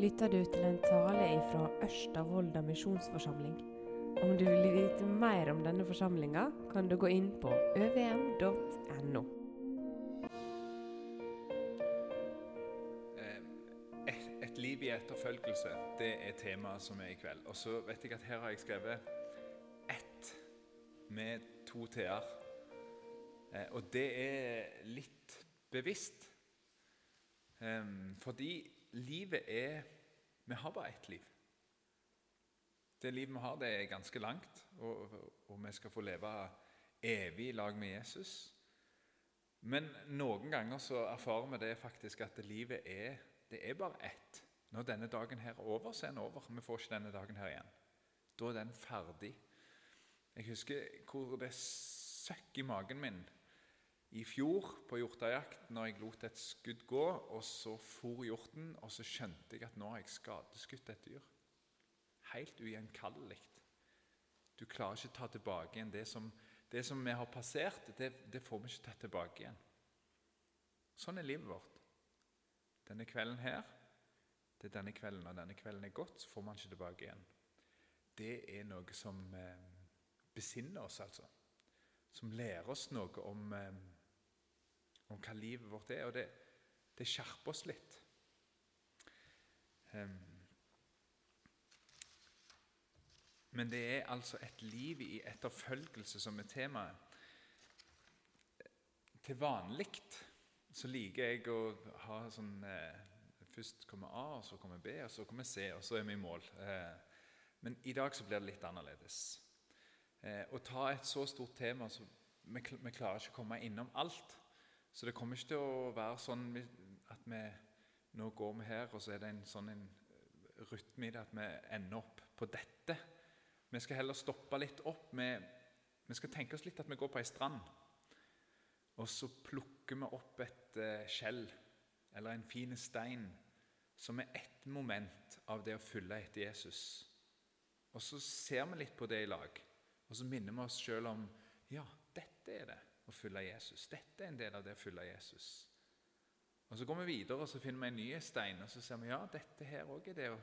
lytter du til en tale fra Ørsta misjonsforsamling. Om du vil vite mer om denne forsamlinga, kan du gå inn på øvm.no. Eh, Et, liv i etterfølgelse, det er temaet som er i kveld. Og så vet jeg at her har jeg skrevet ett med to t-er. Eh, Og det er litt bevisst. Fordi livet er Vi har bare ett liv. Det livet vi har, det er ganske langt, og, og vi skal få leve evig i lag med Jesus. Men noen ganger så erfarer vi det faktisk at livet er, det er bare ett. Når denne dagen her er over, så er den over. Vi får ikke denne dagen her igjen. Da er den ferdig. Jeg husker hvor det søkk i magen min i fjor på hjortejakt når jeg lot et skudd gå, og så for hjorten, og så skjønte jeg at nå har jeg skadeskutt et dyr. Helt ugjenkallelig. Du klarer ikke å ta tilbake igjen det som, det som vi har passert, det, det får vi ikke tatt tilbake igjen. Sånn er livet vårt. Denne kvelden her, det er denne kvelden, og denne kvelden er gått, så får man ikke tilbake igjen. Det er noe som eh, besinner oss, altså. Som lærer oss noe om, eh, om hva livet vårt er, og det, det skjerper oss litt. Em, men det er altså et liv i etterfølgelse som er temaet. Til vanlig så liker jeg å ha sånn eh, Først kommer A, og så kommer B, og så kommer C, og så er vi i mål. Eh, men i dag så blir det litt annerledes. Eh, å ta et så stort tema så vi klarer ikke å komme innom alt. Så det kommer ikke til å være sånn at vi nå går vi her, og så er det en sånn en rytme i det at vi ender opp på dette. Vi skal heller stoppe litt opp Vi, Vi skal tenke oss litt at vi går på ei strand. Og så plukker vi opp et eh, skjell eller en fin stein som er ett moment av det å følge etter Jesus. Og så ser vi litt på det i lag, og så minner vi oss sjøl om ja, dette er det å følge Jesus. Dette er en del av det å følge Jesus. Og Så går vi videre og så finner vi en ny stein, og så ser vi ja, dette her òg er det å,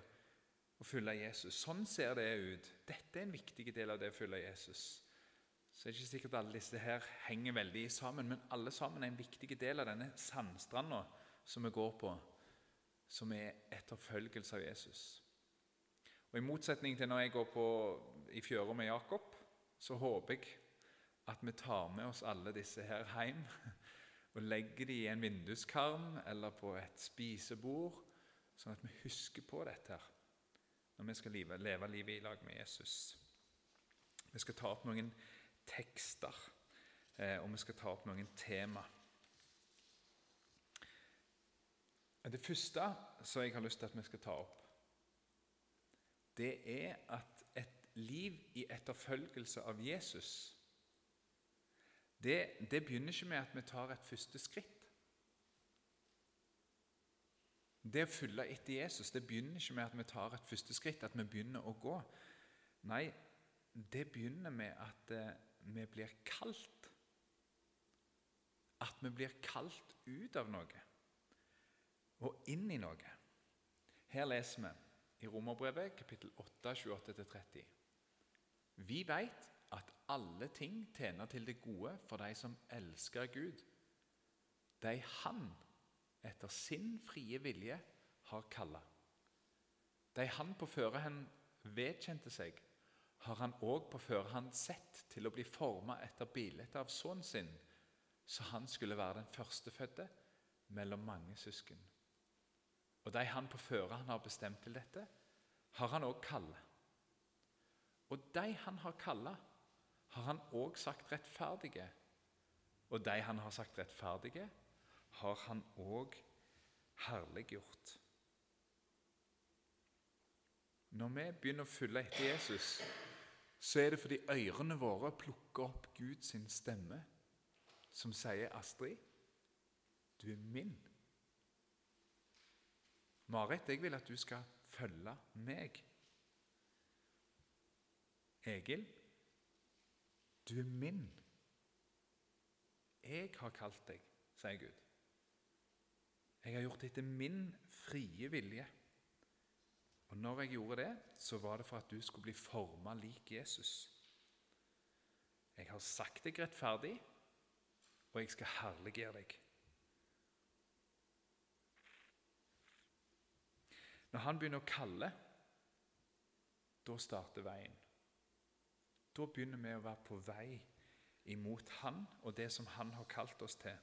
å følge Jesus. Sånn ser det ut. Dette er en viktig del av det å følge Jesus. Så det er ikke sikkert alle disse her henger veldig sammen, men alle sammen er en viktig del av denne sandstranda som vi går på, som er etterfølgelse av Jesus. Og I motsetning til når jeg går på i fjøra med Jakob, så håper jeg at vi tar med oss alle disse her hjem og legger de i en vinduskarm eller på et spisebord, sånn at vi husker på dette her når vi skal leve, leve livet i lag med Jesus. Vi skal ta opp noen tekster, eh, og vi skal ta opp noen tema. Det første som jeg har lyst til at vi skal ta opp, det er at et liv i etterfølgelse av Jesus det, det begynner ikke med at vi tar et første skritt. Det å følge etter Jesus det begynner ikke med at vi tar et første skritt, at vi begynner å gå. Nei, det begynner med at eh, vi blir kalt. At vi blir kalt ut av noe og inn i noe. Her leser vi i Romerbrevet kapittel 8, 28-30. Vi vet at alle ting tjener til det gode for de som elsker Gud. De Han etter sin frie vilje har kalla. De Han på førehånd vedkjente seg, har Han òg på førehånd sett til å bli forma etter bildet av sønnen sin, så han skulle være den førstefødte mellom mange søsken. Og de han på førehånd har bestemt til dette, har han òg kalla. Og de han har kalla, har han òg sagt rettferdige. Og de han har sagt rettferdige, har han òg herliggjort. Når vi begynner å følge etter Jesus, så er det fordi ørene våre plukker opp Guds stemme, som sier, 'Astrid, du er min'. Marit, jeg vil at du skal følge meg. Egil, du er min. Jeg har kalt deg, sier Gud. Jeg har gjort det etter min frie vilje. Og når jeg gjorde det, så var det for at du skulle bli forma lik Jesus. Jeg har sagt deg rettferdig, og jeg skal herliggjøre deg. Når han begynner å kalle, da starter veien. Da begynner vi å være på vei imot Han og det som Han har kalt oss til.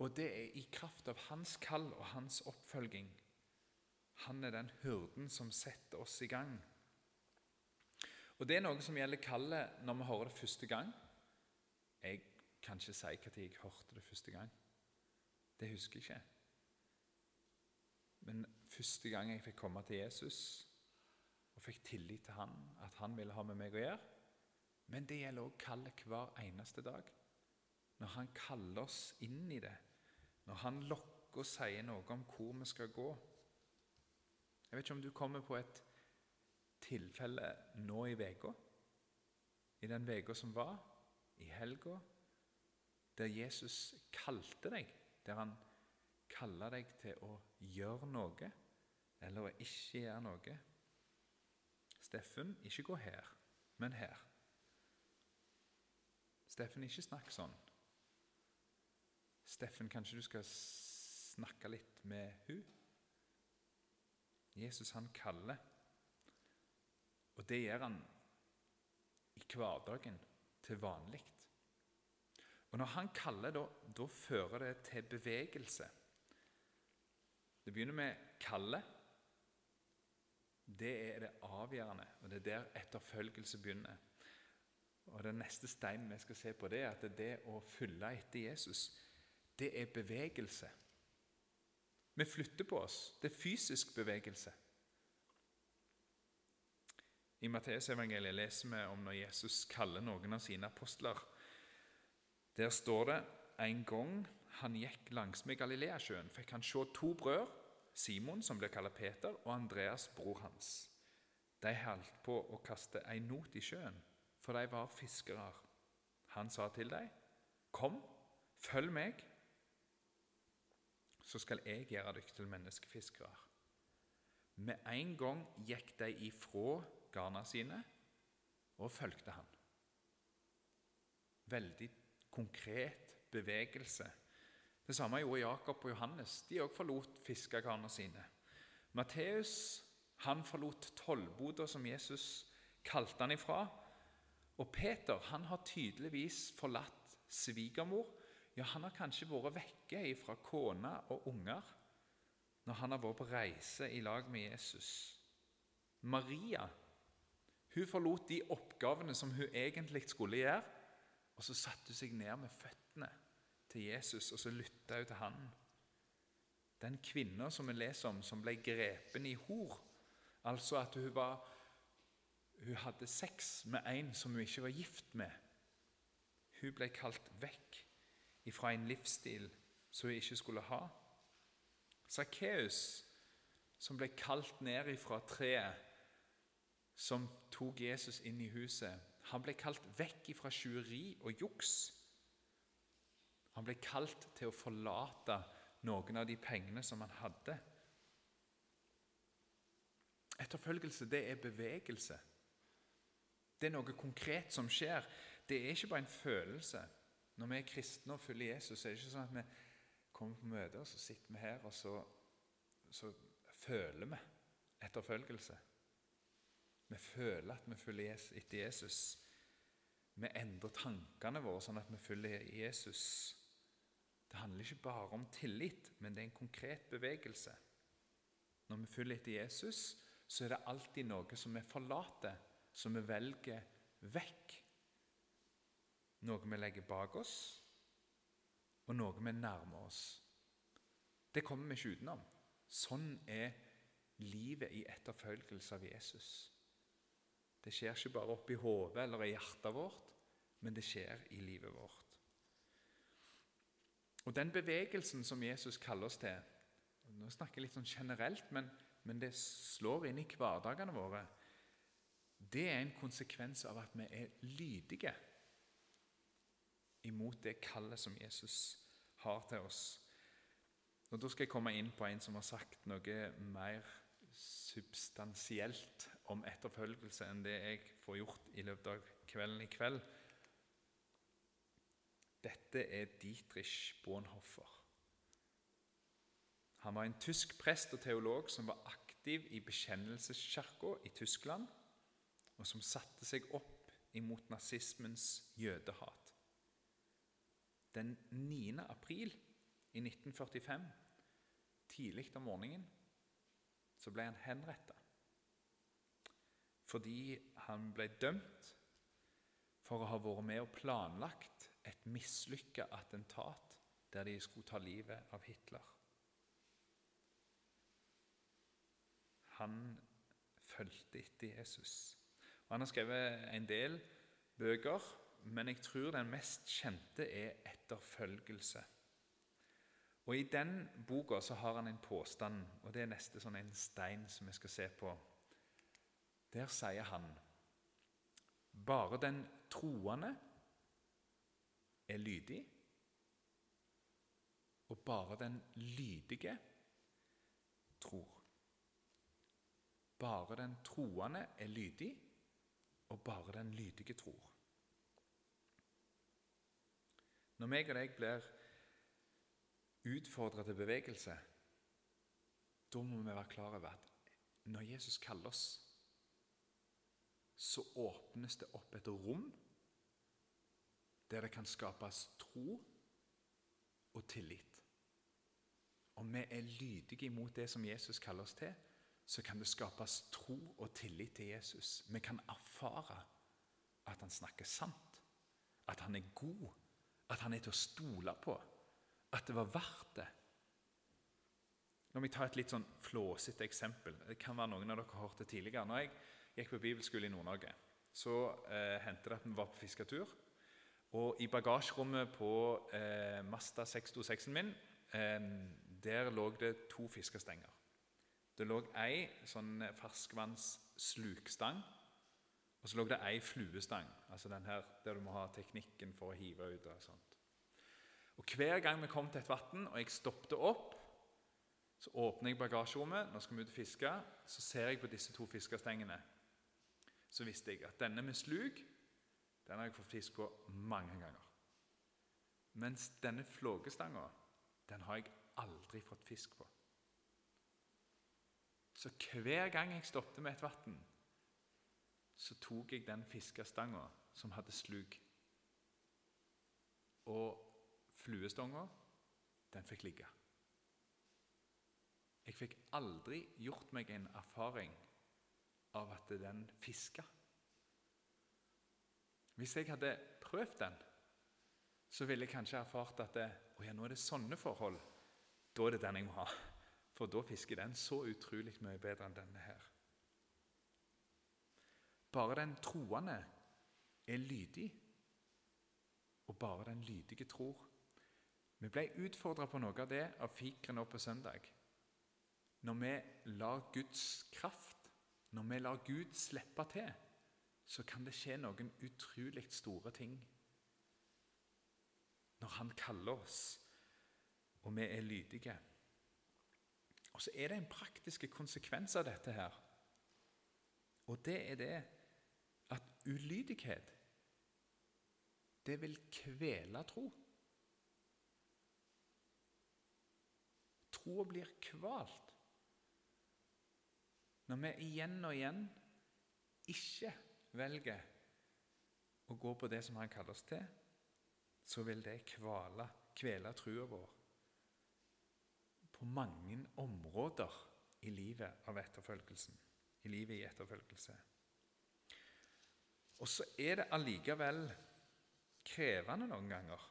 Og det er i kraft av Hans kall og Hans oppfølging. Han er den hyrden som setter oss i gang. Og Det er noe som gjelder kallet når vi hører det første gang. Jeg kan ikke si når jeg hørte det første gang. Det husker jeg ikke. Men første gang jeg fikk komme til Jesus og fikk tillit til han, at han ville ha med meg å gjøre Men det gjelder òg kallet hver eneste dag. Når han kaller oss inn i det, når han lokker og sier noe om hvor vi skal gå. Jeg vet ikke om du kommer på et tilfelle nå i uka, i den uka som var, i helga, der Jesus kalte deg, der han kaller deg til å gjøre noe eller å ikke gjøre noe. Steffen, ikke gå her, men her. Steffen, ikke snakk sånn. Steffen, kanskje du skal snakke litt med hun? Jesus, han kaller. Og det gjør han i hverdagen til vanlig. Og når han kaller, da, da fører det til bevegelse. Det begynner med 'kalle'. Det er det avgjørende, og det er der etterfølgelse begynner. Og Den neste steinen vi skal se på, det er at det å følge etter Jesus, det er bevegelse. Vi flytter på oss. Det er fysisk bevegelse. I Matteusevangeliet leser vi om når Jesus kaller noen av sine apostler. Der står det en gang han gikk langsmed Galileasjøen, fikk han se to brødre, Simon, som blir kalt Peter, og Andreas, bror hans. De holdt på å kaste en not i sjøen, for de var fiskere. Han sa til dem, 'Kom, følg meg, så skal jeg gjøre dere til menneskefiskere.' Med en gang gikk de ifra garna sine og fulgte han. Veldig konkret bevegelse. Det samme gjorde Jakob og Johannes. De òg forlot fiskegarna sine. Matteus han forlot tollboda som Jesus kalte han ifra. Og Peter han har tydeligvis forlatt svigermor. Ja, han har kanskje vært vekke fra kone og unger når han har vært på reise i lag med Jesus. Maria hun forlot de oppgavene som hun egentlig skulle gjøre, og så satte hun seg ned med føttene til Jesus, og så lytta hun til han. Den kvinna som vi leser om, som ble grepen i hor, altså at hun, var, hun hadde sex med en som hun ikke var gift med. Hun ble kalt vekk fra en livsstil som hun ikke skulle ha. Sakkeus, som ble kalt ned fra treet, som tok Jesus inn i huset, han ble kalt vekk fra tjuveri og juks. Han ble kalt til å forlate noen av de pengene som han hadde. Etterfølgelse, det er bevegelse. Det er noe konkret som skjer. Det er ikke bare en følelse. Når vi er kristne og følger Jesus, så er det ikke sånn at vi kommer på møte, og så sitter vi her, og så, så føler vi etterfølgelse. Vi føler at vi følger etter Jesus. Vi endrer tankene våre sånn at vi følger Jesus. Det handler ikke bare om tillit, men det er en konkret bevegelse. Når vi følger etter Jesus, så er det alltid noe som vi forlater, som vi velger vekk. Noe vi legger bak oss, og noe vi nærmer oss. Det kommer vi ikke utenom. Sånn er livet i etterfølgelse av Jesus. Det skjer ikke bare oppi hodet eller i hjertet vårt, men det skjer i livet vårt. Og Den bevegelsen som Jesus kaller oss til Nå snakker jeg litt sånn generelt, men, men det slår inn i hverdagene våre. Det er en konsekvens av at vi er lydige imot det kallet som Jesus har til oss. Og Da skal jeg komme inn på en som har sagt noe mer substansielt om etterfølgelse enn det jeg får gjort i løpet av kvelden i kveld. Dette er Dietrich Bonhoffer. Han var en tysk prest og teolog som var aktiv i bekjennelseskirka i Tyskland, og som satte seg opp imot nazismens jødehat. Den 9. april i 1945, tidlig om morgenen, så ble han henretta fordi han ble dømt for å ha vært med og planlagt et mislykka attentat der de skulle ta livet av Hitler. Han fulgte etter Jesus. Han har skrevet en del bøker, men jeg tror den mest kjente er 'Etterfølgelse'. Og I den boka så har han en påstand, og det er neste sånn en stein som vi skal se på. Der sier han bare den troende er lydig, og bare den lydige tror. Bare den troende er lydig, og bare den lydige tror. Når meg og deg blir utfordra til bevegelse, da må vi være klar over at når Jesus kaller oss, så åpnes det opp et rom der det kan skapes tro og tillit. Om vi er lydige imot det som Jesus kaller oss til, så kan det skapes tro og tillit til Jesus. Vi kan erfare at han snakker sant, at han er god, at han er til å stole på, at det var verdt det. La meg ta et litt sånn flåsete eksempel. Det kan være noen av dere har hørt det tidligere. Når jeg gikk på bibelskole i Nord-Norge, så eh, hendte det at vi var på fisketur. Og i bagasjerommet på eh, Masta 626-en min eh, der lå det to fiskestenger. Det lå ei sånn ferskvannsslukstang, og så lå det ei fluestang. altså den her der du må ha teknikken for å hive ut. og sånt. Og Hver gang vi kom til et vann og jeg stoppet opp, så åpner jeg bagasjerommet. Nå skal vi ut og fiske. Så ser jeg på disse to fiskestengene. Så visste jeg at denne med sluk den har jeg fått fisk på mange ganger. Mens denne flågestanga den har jeg aldri fått fisk på. Så hver gang jeg stoppet med et vann, så tok jeg den fiskestanga som hadde sluk. Og fluestanga, den fikk ligge. Jeg fikk aldri gjort meg en erfaring av at den fiska. Hvis jeg hadde prøvd den, så ville jeg kanskje erfart at det, å ja, nå er det sånne forhold. Da er det den jeg må ha. For da fisker den så utrolig mye bedre enn denne her. Bare den troende er lydig, og bare den lydige tror. Vi ble utfordra på noe av det av fikeren nå på søndag. Når vi lar Guds kraft, når vi lar Gud slippe til, så kan det skje noen utrolig store ting. Når Han kaller oss, og vi er lydige. Og så er det en praktisk konsekvens av dette her. Og det er det at ulydighet det vil kvele tro. Troa blir kvalt når vi igjen og igjen ikke velger å gå på det som han kaller oss til, så vil det kvale, kvele trua vår på mange områder i livet av etterfølgelsen. I livet i etterfølgelse. Og så er det allikevel krevende noen ganger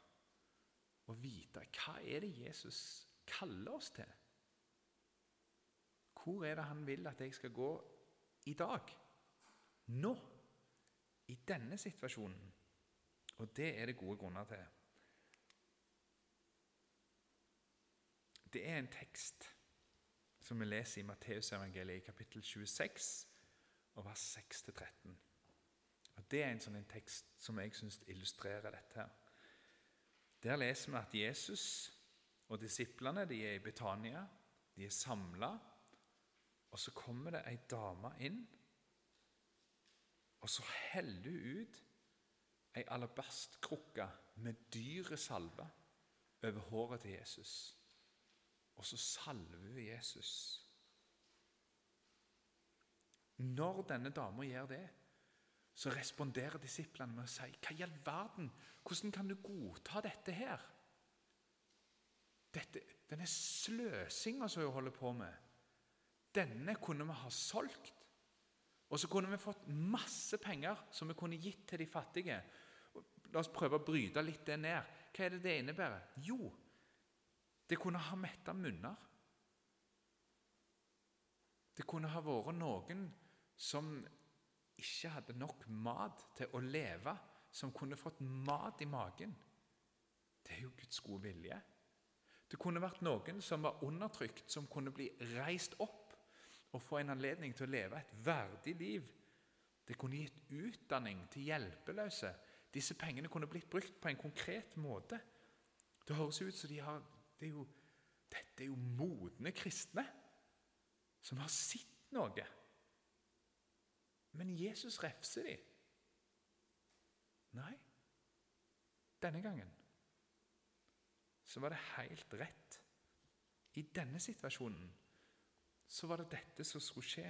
å vite hva er det Jesus kaller oss til. Hvor er det han vil at jeg skal gå i dag? Nå? I denne situasjonen? Og det er det gode grunner til. Det er en tekst som vi leser i Matteusevangeliet i kapittel 26, og vers 6-13. Og Det er en sånn en tekst som jeg syns illustrerer dette. her. Der leser vi at Jesus og disiplene de er i Betania. De er samla, Og så kommer det ei dame inn, og så heller hun ut ei alabastkrukke med dyre salve over håret til Jesus. Og så salver hun Jesus. Når denne dama gjør det, så responderer disiplene med å si Hva i all verden? Hvordan kan du godta dette her? Dette, denne sløsinga som hun holder på med, denne kunne vi ha solgt. Og så kunne vi fått masse penger som vi kunne gitt til de fattige. La oss prøve å bryte litt det ned. Hva er det det innebærer? Jo, det kunne ha metta munner. Det kunne ha vært noen som ikke hadde nok mat til å leve, som kunne fått mat i magen. Det er jo Guds gode vilje. Det kunne vært noen som var undertrykt, som kunne bli reist opp og få en anledning til å leve et verdig liv. Det kunne gitt utdanning til hjelpeløse. Disse pengene kunne blitt brukt på en konkret måte. Det høres ut som de har det er jo, Dette er jo modne kristne som har sett noe. Men Jesus refser dem. Nei, denne gangen så var det helt rett. I denne situasjonen så var det dette som skulle skje.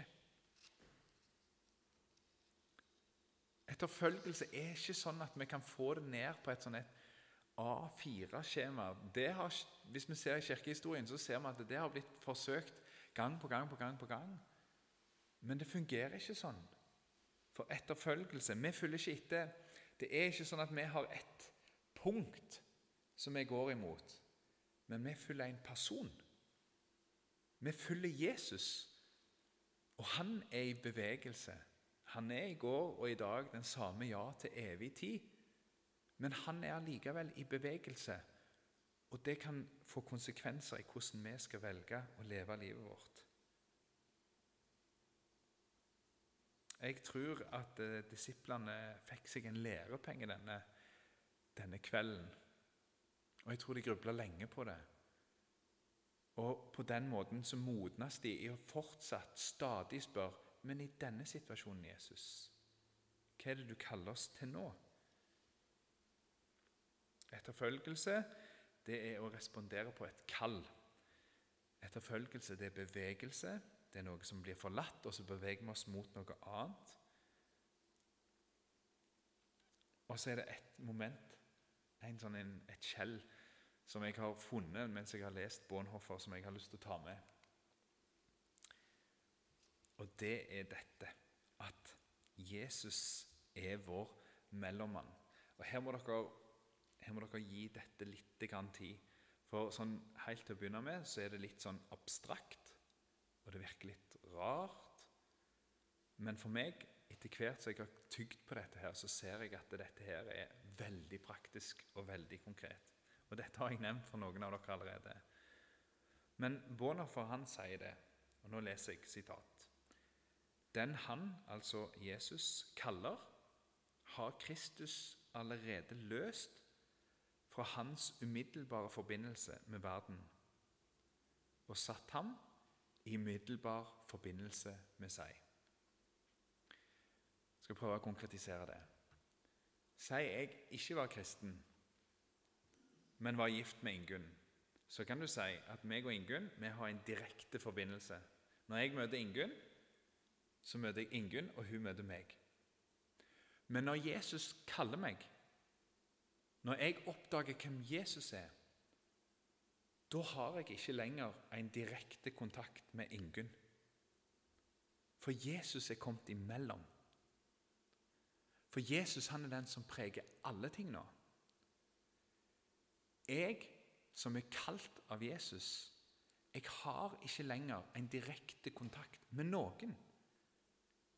Etterfølgelse er ikke sånn at vi kan få det ned på et sånn A4-skjema. Hvis vi ser i kirkehistorien, så ser vi at det har blitt forsøkt gang på gang på gang på gang. Men det fungerer ikke sånn. For etterfølgelse Vi følger ikke etter. Det er ikke sånn at vi har ett punkt som vi går imot, men vi følger en person. Vi følger Jesus, og han er i bevegelse. Han er i går og i dag den samme ja til evig tid, men han er allikevel i bevegelse. Og det kan få konsekvenser i hvordan vi skal velge å leve livet vårt. Jeg tror at eh, disiplene fikk seg en lærepenge denne, denne kvelden. Og jeg tror de grubla lenge på det. Og på den måten så modnes de i å fortsatt stadig spørre Men i denne situasjonen, Jesus, hva er det du kaller oss til nå? Etterfølgelse, det er å respondere på et kall. Etterfølgelse, det er bevegelse. Det er noe som blir forlatt, og så beveger vi oss mot noe annet. Og så er det et moment, en sånn en, et skjell, som jeg har funnet mens jeg har lest Bonhoffer, som jeg har lyst til å ta med. Og det er dette at Jesus er vår mellommann. Og Her må dere, her må dere gi dette litt tid. For sånn, helt til å begynne med så er det litt sånn abstrakt og det virker litt rart. Men for meg, etter hvert som jeg har tygd på dette, her, så ser jeg at dette her er veldig praktisk og veldig konkret. Og dette har jeg nevnt for noen av dere allerede. Men Bonhoeffer han sier det, og nå leser jeg sitat. Den han, altså Jesus, kaller, har Kristus allerede løst fra hans umiddelbare forbindelse med verden og satt ham i umiddelbar forbindelse med seg. Jeg skal prøve å konkretisere det. Sier jeg ikke var kristen, men var gift med Ingunn, så kan du si at meg og Ingunn vi har en direkte forbindelse. Når jeg møter Ingunn, så møter jeg Ingunn, og hun møter meg. Men når Jesus kaller meg, når jeg oppdager hvem Jesus er, da har jeg ikke lenger en direkte kontakt med Ingunn. For Jesus er kommet imellom. For Jesus han er den som preger alle ting nå. Jeg som er kalt av Jesus, jeg har ikke lenger en direkte kontakt med noen.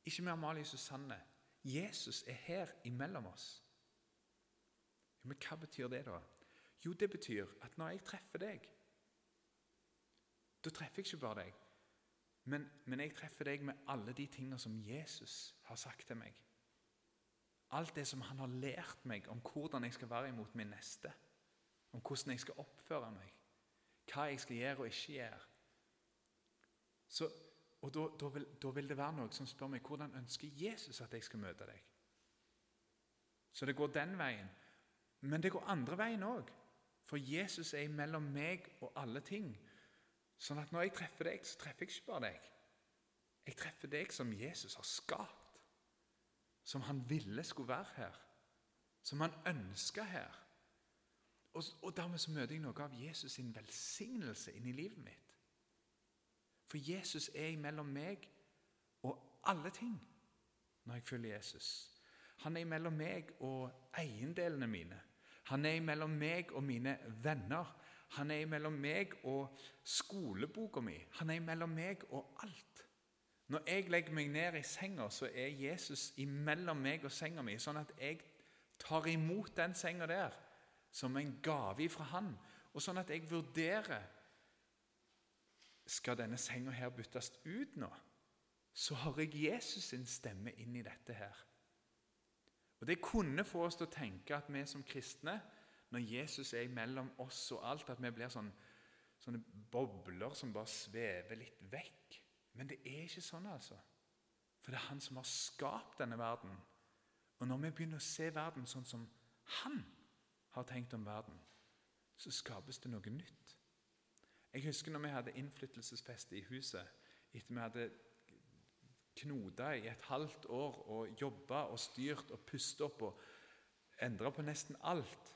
Ikke med Amalie Susanne. Jesus er her imellom oss. Men hva betyr det, da? Jo, det betyr at når jeg treffer deg, da treffer jeg ikke bare deg, men, men jeg treffer deg med alle de tingene som Jesus har sagt til meg. Alt det som han har lært meg om hvordan jeg skal være imot min neste. Om hvordan jeg skal oppføre meg. Hva jeg skal gjøre og ikke gjøre. Så Og da, da, vil, da vil det være noe som spør meg hvordan ønsker Jesus at jeg skal møte deg. Så det går den veien. Men det går andre veien òg. For Jesus er mellom meg og alle ting. Sånn at når jeg treffer deg, så treffer jeg ikke bare deg. Jeg treffer deg som Jesus har skapt. Som han ville skulle være her. Som han ønska her. Og, og dermed så møter jeg noe av Jesus sin velsignelse inn i livet mitt. For Jesus er mellom meg og alle ting når jeg følger Jesus. Han er mellom meg og eiendelene mine. Han er mellom meg og mine venner. Han er mellom meg og skoleboka mi. Han er mellom meg og alt. Når jeg legger meg ned i senga, så er Jesus imellom meg og senga mi, sånn at jeg tar imot den senga der som en gave fra Han, og sånn at jeg vurderer skal denne senga her byttes ut nå, så har jeg Jesus sin stemme inn i dette her. Og Det kunne få oss til å tenke at vi som kristne, når Jesus er mellom oss og alt, at vi blir sånn, sånne bobler som bare svever litt vekk. Men det er ikke sånn, altså. For det er han som har skapt denne verden. Og når vi begynner å se verden sånn som han har tenkt om verden, så skapes det noe nytt. Jeg husker når vi hadde innflyttelsesfest i huset etter vi hadde knota i et halvt år og jobba og styrt og pustet opp og endra på nesten alt.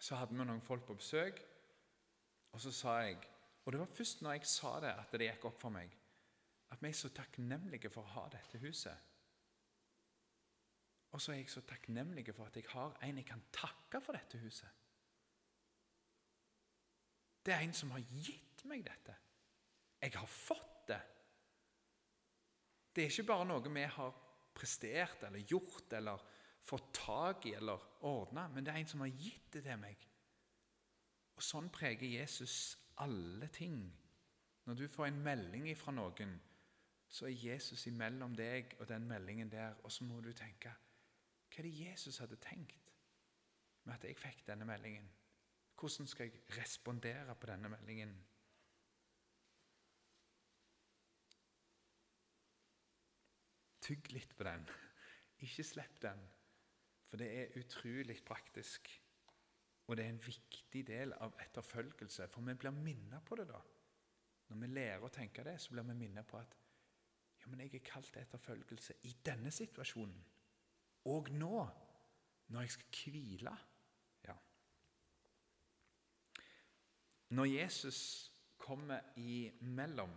Så hadde vi noen folk på besøk, og så sa jeg Og det var først når jeg sa det, at det gikk opp for meg at vi er så takknemlige for å ha dette huset. Og så er jeg så takknemlig for at jeg har en jeg kan takke for dette huset. Det er en som har gitt meg dette. Jeg har fått det. Det er ikke bare noe vi har prestert eller gjort eller fått tak i eller ordna, men det er en som har gitt det til meg. Og Sånn preger Jesus alle ting. Når du får en melding fra noen, så er Jesus imellom deg og den meldingen der, og så må du tenke Hva er det Jesus hadde tenkt med at jeg fikk denne meldingen? Hvordan skal jeg respondere på denne meldingen? Tygg litt på den. Ikke slipp den, for det er utrolig praktisk. Og det er en viktig del av etterfølgelse, for vi blir minnet på det da. Når vi lærer å tenke det, så blir vi minnet på at ja, men jeg er kalt til etterfølgelse i denne situasjonen. Og nå, når jeg skal hvile. Når Jesus kommer imellom,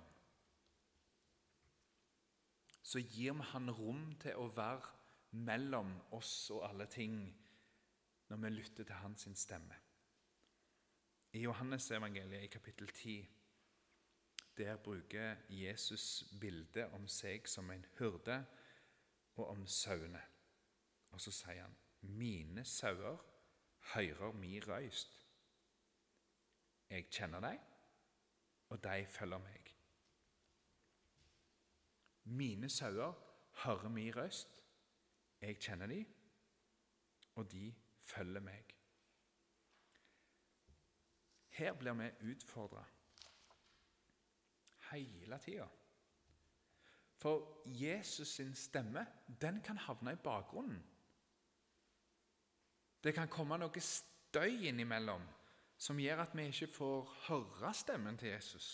så gir vi han rom til å være mellom oss og alle ting når vi lytter til hans stemme. I Johannes evangeliet i kapittel 10 der bruker Jesus bildet om seg som en hyrde og om sauene. Og så sier han, 'Mine sauer hører mi røyst.' Jeg kjenner dem, og de følger meg. Mine sauer hører min røst. Jeg kjenner de, og de følger meg. Her blir vi utfordra hele tida. For Jesus sin stemme den kan havne i bakgrunnen. Det kan komme noe støy innimellom som gjør at vi ikke får høre stemmen til Jesus.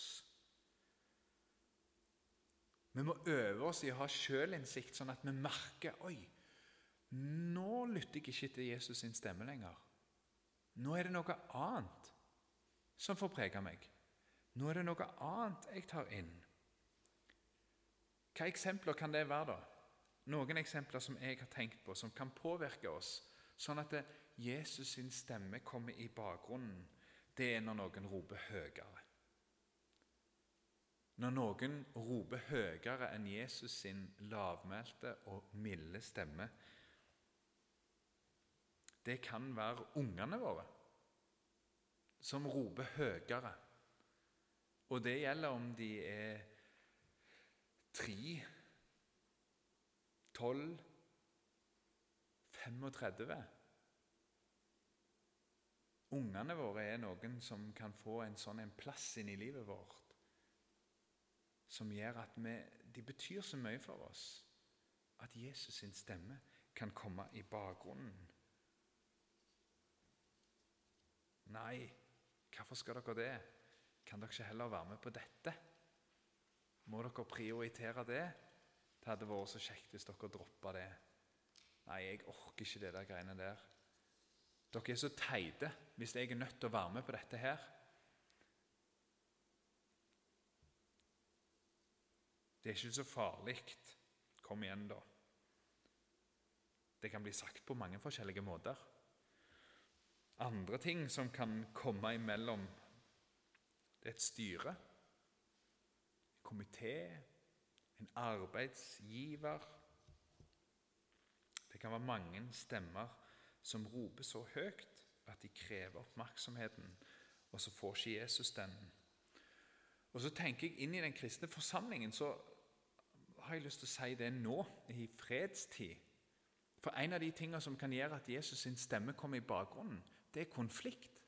Vi må øve oss i å ha sjølinnsikt, sånn at vi merker Oi, nå lytter jeg ikke til Jesus sin stemme lenger. Nå er det noe annet som får prege meg. Nå er det noe annet jeg tar inn. Hva eksempler kan det være, da? Noen eksempler som jeg har tenkt på, som kan påvirke oss, sånn at Jesus sin stemme kommer i bakgrunnen det er når noen roper høyere. Når noen roper høyere enn Jesus sin lavmælte og milde stemme. Det kan være ungene våre som roper høyere. Og det gjelder om de er tre, tolv, 35 Ungene våre er noen som kan få en sånn en plass inn i livet vårt som gjør at vi, de betyr så mye for oss at Jesus sin stemme kan komme i bakgrunnen. Nei, hvorfor skal dere det? Kan dere ikke heller være med på dette? Må dere prioritere det? Det hadde vært så kjekt hvis dere droppa det. Nei, jeg orker ikke det der greiene der. Dere er så teite hvis jeg er nødt til å være med på dette her. Det er ikke så farlig. Kom igjen, da. Det kan bli sagt på mange forskjellige måter. Andre ting som kan komme imellom, det er et styre, en komité, en arbeidsgiver Det kan være mange stemmer som roper så høyt at de krever oppmerksomheten, og så får ikke Jesus den. Og så tenker jeg inn i den kristne forsamlingen, så har jeg lyst til å si det nå, i fredstid. For en av de tingene som kan gjøre at Jesus sin stemme kommer i bakgrunnen, det er konflikt.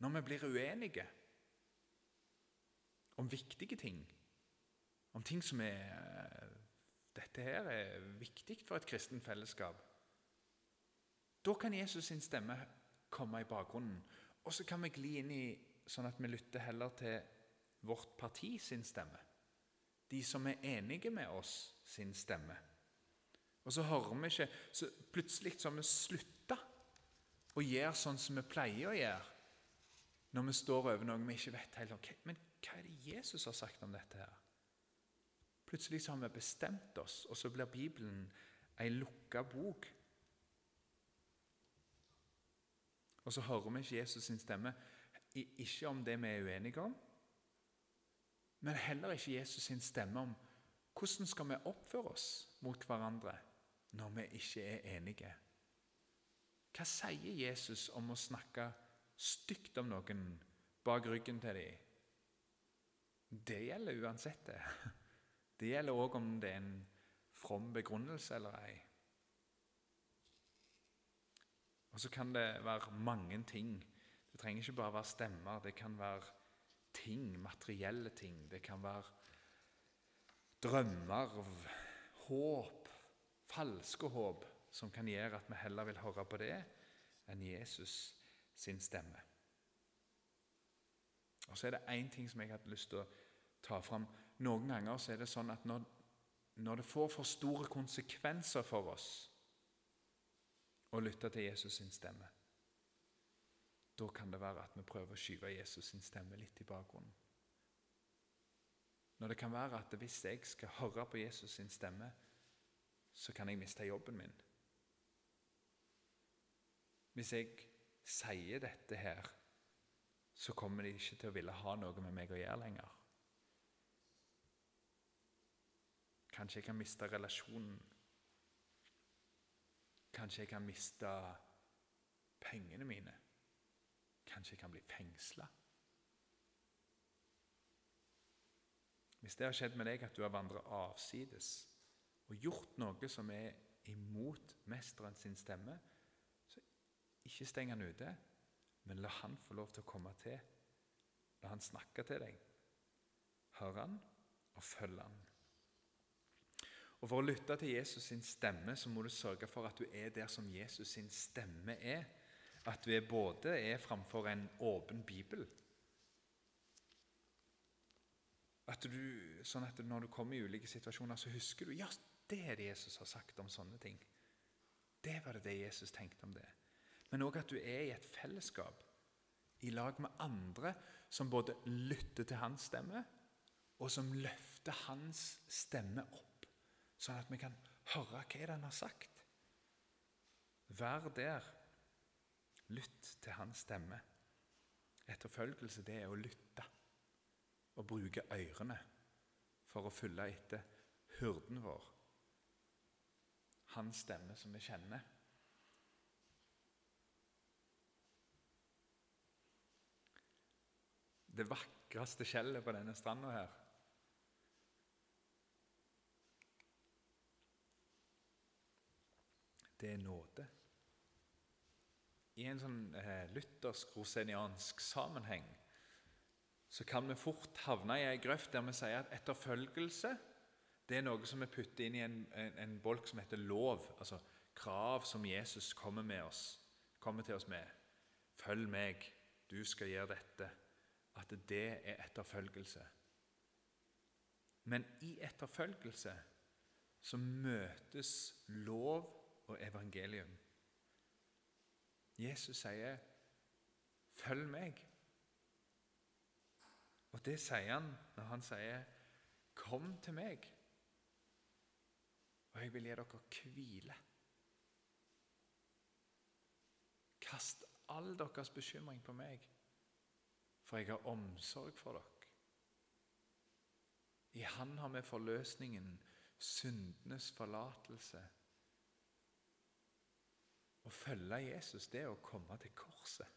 Når vi blir uenige om viktige ting, om ting som er Dette her er viktig for et kristent fellesskap. Da kan Jesus sin stemme komme i bakgrunnen. Og så kan vi gli inn i sånn at vi lytter heller til vårt parti sin stemme. De som er enige med oss sin stemme. Og så hører vi ikke så Plutselig så har vi slutta å gjøre sånn som vi pleier å gjøre når vi står over noe vi ikke vet heller. okay, Men hva er det Jesus har sagt om dette her? Plutselig så har vi bestemt oss, og så blir Bibelen ei lukka bok. Og så hører vi ikke Jesus sin stemme, ikke om det vi er uenige om, men heller ikke Jesus sin stemme om hvordan skal vi oppføre oss mot hverandre når vi ikke er enige. Hva sier Jesus om å snakke stygt om noen bak ryggen til dem? Det gjelder uansett, det. Det gjelder òg om det er en from begrunnelse eller ei. Og så kan det være mange ting. Det trenger ikke bare være stemmer. Det kan være ting, materielle ting. Det kan være drømmer, håp, falske håp, som kan gjøre at vi heller vil høre på det enn Jesus sin stemme. Og Så er det én ting som jeg hadde lyst til å ta fram. Noen ganger så er det sånn at når, når det får for store konsekvenser for oss å lytte til Jesus sin stemme, da kan det være at vi prøver å skyve Jesus sin stemme litt i bakgrunnen. Når det kan være at hvis jeg skal høre på Jesus sin stemme, så kan jeg miste jobben min. Hvis jeg sier dette her, så kommer de ikke til å ville ha noe med meg å gjøre lenger. Kanskje jeg kan miste relasjonen. Kanskje jeg kan miste pengene mine. Kanskje jeg kan bli fengsla. Hvis det har skjedd med deg at du har vandret avsides og gjort noe som er imot mesteren sin stemme, så ikke steng han ute, men la han få lov til å komme til. La han snakke til deg. Hør han, og følg han. Og For å lytte til Jesus sin stemme så må du sørge for at du er der som Jesus sin stemme er. At er både er framfor en åpen bibel at du, Sånn at når du kommer i ulike situasjoner, så husker du ja, det er det Jesus har sagt om sånne ting. Det var det det Jesus tenkte om det. Men òg at du er i et fellesskap i lag med andre som både lytter til hans stemme, og som løfter hans stemme opp, sånn at vi kan høre hva han har sagt. Vær der. Lytt til hans stemme. Etterfølgelse, det er å lytte og bruke ørene for å følge etter hyrden vår, hans stemme som vi kjenner. Det vakreste skjellet på denne stranda her Det er nåde. I en sånn eh, luthersk, roseniansk sammenheng så kan vi fort havne i ei grøft der vi sier at etterfølgelse det er noe som vi putter inn i en, en, en bolk som heter lov. Altså krav som Jesus kommer, med oss, kommer til oss med. Følg meg, du skal gjøre dette. At det er etterfølgelse. Men i etterfølgelse så møtes lov og evangelium. Jesus sier, 'Følg meg'. Og det sier han når han sier, 'Kom til meg' og jeg vil gi dere hvile. Kast all deres bekymring på meg, for jeg har omsorg for dere. I Han har vi forløsningen, syndenes forlatelse. Å følge Jesus, det er å komme til korset.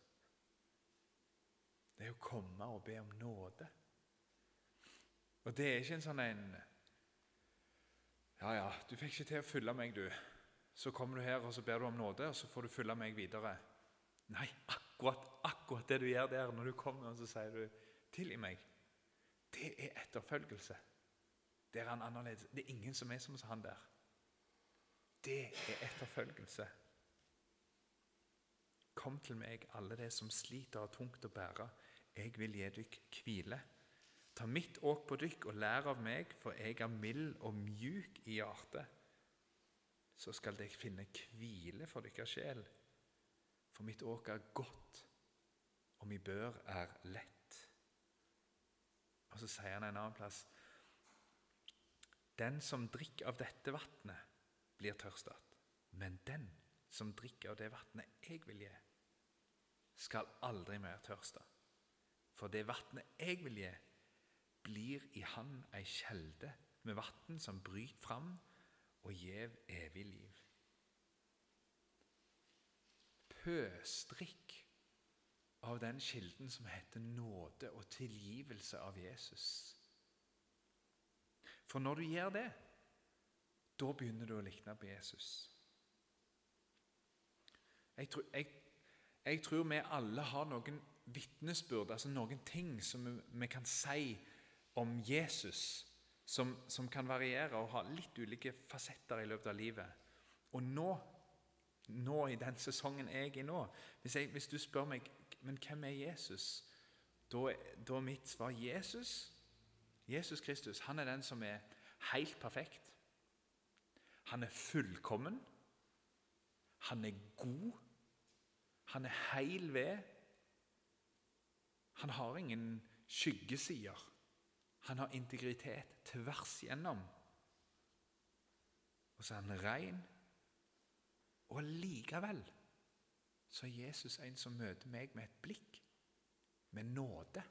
Det er å komme og be om nåde. Og det er ikke en sånn en ja, ja, du fikk ikke til å følge meg, du. Så kommer du her og så ber du om nåde, og så får du følge meg videre. Nei, akkurat, akkurat det du gjør der når du kommer og så sier du 'tilgi meg', det er etterfølgelse. Det er han annerledes. Det er ingen som er som han der. Det er etterfølgelse. Kom til meg, alle de som sliter og tungt å bære. Jeg vil gi dere hvile. Ta mitt åk på dykk og lær av meg, for jeg er mild og mjuk i hjertet. Så skal dere finne hvile for deres sjel. For mitt åk er godt, og mi bør er lett. Og så sier han en annen plass Den som drikker av dette vannet, blir tørstet. Men den som drikker av det vannet jeg vil gi, skal aldri mer tørste. For det vannet jeg vil gi, blir i han ei kjelde med vann som bryter fram og gjev evig liv. Pøstrikk av den kilden som heter nåde og tilgivelse av Jesus. For når du gjør det, da begynner du å likne på Jesus. Jeg tror, jeg, jeg tror vi alle har noen vitnesbyrd, altså noen ting som vi, kan si om Jesus som, som, kan variere og ha litt ulike fasetter i løpet av livet. Og nå, nå i den sesongen jeg er i nå hvis, jeg, hvis, du spør meg men hvem er Jesus, da er mitt svar Jesus. Jesus Kristus han er den som er helt perfekt. Han er fullkommen. Han er god. Han er heil ved. Han har ingen skyggesider. Han har integritet tvers igjennom. Og så er han ren. Og likevel så er Jesus en som møter meg med et blikk, med nåde.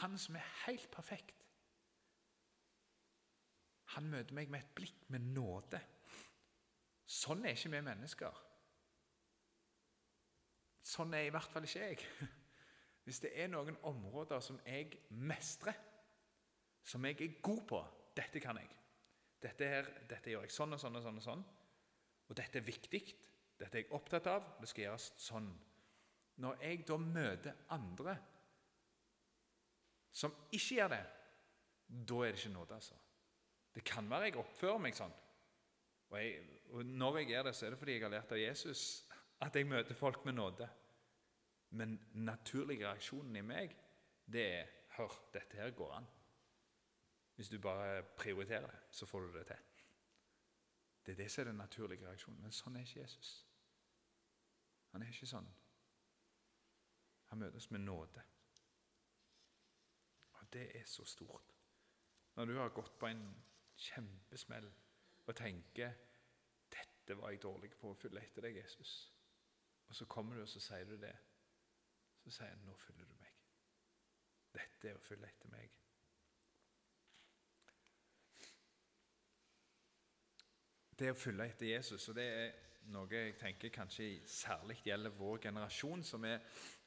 Han som er helt perfekt. Han møter meg med et blikk med nåde. Sånn er ikke vi mennesker. Sånn er i hvert fall ikke jeg. Hvis det er noen områder som jeg mestrer, som jeg er god på Dette kan jeg. Dette, her, dette gjør jeg sånn og sånn og sånn. Og sånn. Og dette er viktig. Dette er jeg opptatt av. Det skal gjøres sånn. Når jeg da møter andre som ikke gjør det, da er det ikke nåde, altså. Det kan være jeg oppfører meg sånn. Og, jeg, og når jeg gjør det, så er det fordi jeg har lært av Jesus at jeg møter folk med nåde. Men naturlig reaksjonen i meg, det er Hør, dette her går an. Hvis du bare prioriterer det, så får du det til. Det er det som er den naturlige reaksjonen. Men sånn er ikke Jesus. Han er ikke sånn. Han møtes med nåde. Og det er så stort. Når du har gått på en kjempesmell og tenker 'Dette var jeg dårlig på å følge etter deg, Jesus', og så kommer du og så sier du det så sier han, 'Nå følger du meg'. Dette er å følge etter meg. Det å følge etter Jesus, og det er noe jeg tenker kanskje særlig gjelder vår generasjon, som er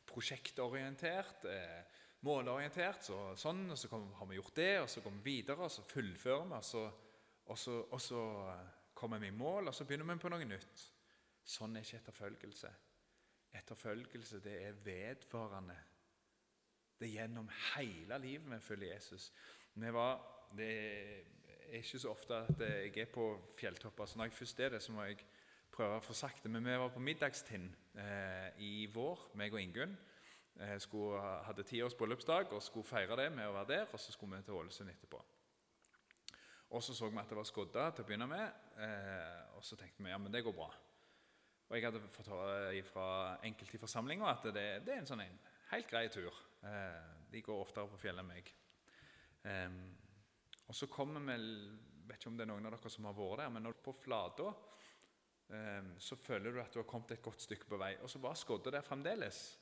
prosjektorientert, eh, målorientert. Så, sånn, og så har vi gjort det, og så går vi videre, og så fullfører vi, og så, og så, og så kommer vi i mål, og så begynner vi på noe nytt. Sånn er ikke etterfølgelse. Etterfølgelse, det er vedvarende. Det er gjennom hele livet vi følger Jesus. Vi var, det er ikke så ofte at jeg er på fjelltopper, så når jeg først er det, så må jeg prøve å få sagt det. Men vi var på middagstind eh, i vår, meg og Ingunn. Eh, skulle, hadde tiårs bryllupsdag og skulle feire det med å være der. Og så skulle vi til Ålesund etterpå. Og så så vi at det var skodda til å begynne med, eh, og så tenkte vi ja, men det går bra. Og jeg hadde fått høre fra enkelte i forsamlinga at det, det, er en sånn en helt grei tur. Eh, de går oftere på fjellet enn meg. Eh, og så kommer vi vet ikke om det er noen av dere som har vært der, men når du er på flata, eh, så føler du at du har kommet et godt stykke på vei. Og så var skodda der fremdeles.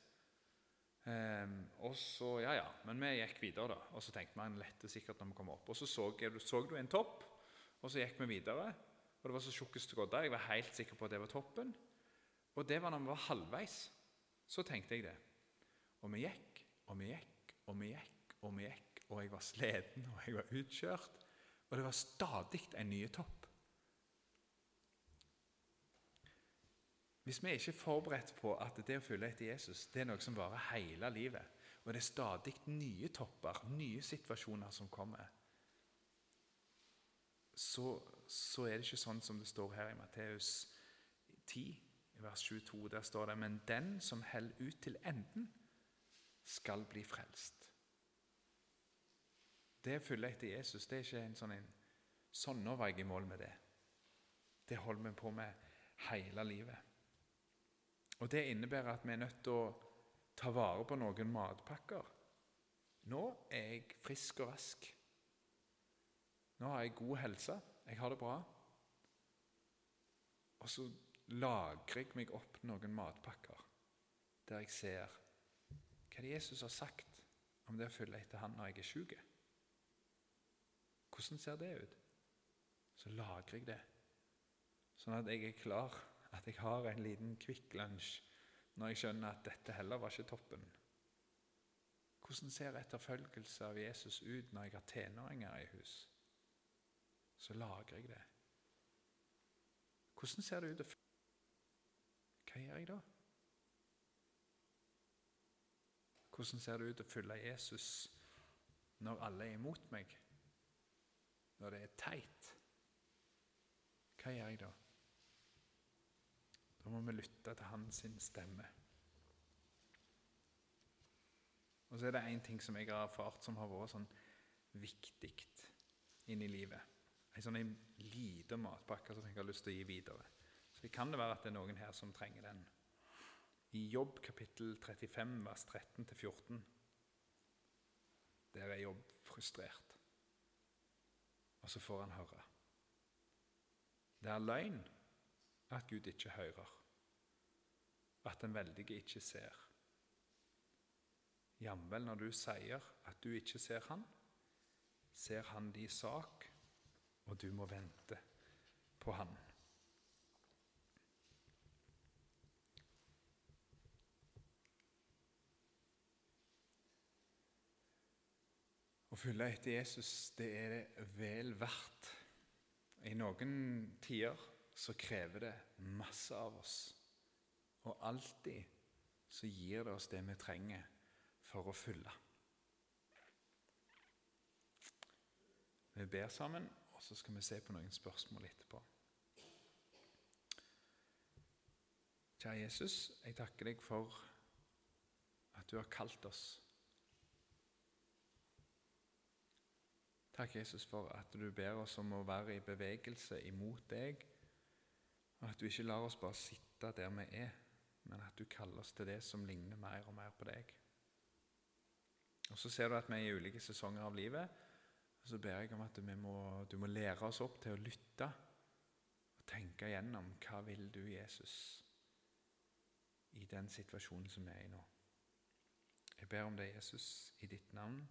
Um, og så, ja, ja, Men vi gikk videre, da. Og så tenkte vi en lette sikkert når vi kom opp. Og så så, så du en topp, og så gikk vi videre. Og det var så tjukke skodder. Jeg var helt sikker på at det var toppen. Og det var når vi var halvveis. Så tenkte jeg det. Og vi gikk, og vi gikk, og vi gikk, og vi gikk. Og jeg var sliten, og jeg var utkjørt. Og det var stadig en ny topp. Hvis vi ikke er forberedt på at det å følge etter Jesus det er noe som varer hele livet, og det er stadig nye topper, nye situasjoner som kommer, så, så er det ikke sånn som det står her i Matteus 10, vers 22. Der står det Men den som holder ut til enden, skal bli frelst. Det å følge etter Jesus det er ikke en sånn en, sånn nå var jeg i mål med det. Det holder vi på med hele livet. Og Det innebærer at vi er nødt til å ta vare på noen matpakker. Nå er jeg frisk og rask. Nå har jeg god helse. Jeg har det bra. Og så lagrer jeg meg opp noen matpakker der jeg ser hva det Jesus har sagt om det å følge etter han når jeg er syk. Hvordan ser det ut? Så lagrer jeg det, sånn at jeg er klar at jeg har en liten Kvikk Lunsj når jeg skjønner at dette heller var ikke toppen. Hvordan ser etterfølgelse av Jesus ut når jeg har tenåringer i hus? Så lagrer jeg det. Hvordan ser det ut? å Hva gjør jeg da? Hvordan ser det ut å følge Jesus når alle er imot meg? Når det er teit? Hva gjør jeg da? Må vi lytte til hans stemme. Og så er det én ting som jeg har erfart som har vært sånn viktig inn i livet. En sånn en liten matpakke som jeg har lyst til å gi videre. Så kan det være at det er noen her som trenger den. I Jobb kapittel 35 vers 13-14 der er Jobb frustrert. Og så får han høre. Det er løgn at Gud ikke hører at den veldige ikke ser. Jamvel når du sier at du ikke ser han, ser han din sak, og du må vente på han. Å følge etter Jesus, det er det vel verdt. I noen tider så krever det masse av oss. Og alltid så gir det oss det vi trenger for å fylle. Vi ber sammen, og så skal vi se på noen spørsmål etterpå. Kjære Jesus, jeg takker deg for at du har kalt oss. Takk, Jesus, for at du ber oss om å være i bevegelse imot deg, og at du ikke lar oss bare sitte der vi er men at du kaller oss til det som ligner mer og mer på deg. Og Så ser du at vi er i ulike sesonger av livet. og Så ber jeg om at må, du må lære oss opp til å lytte og tenke igjennom hva vil du, Jesus, i den situasjonen som vi er i nå. Jeg ber om det, Jesus, i ditt navn.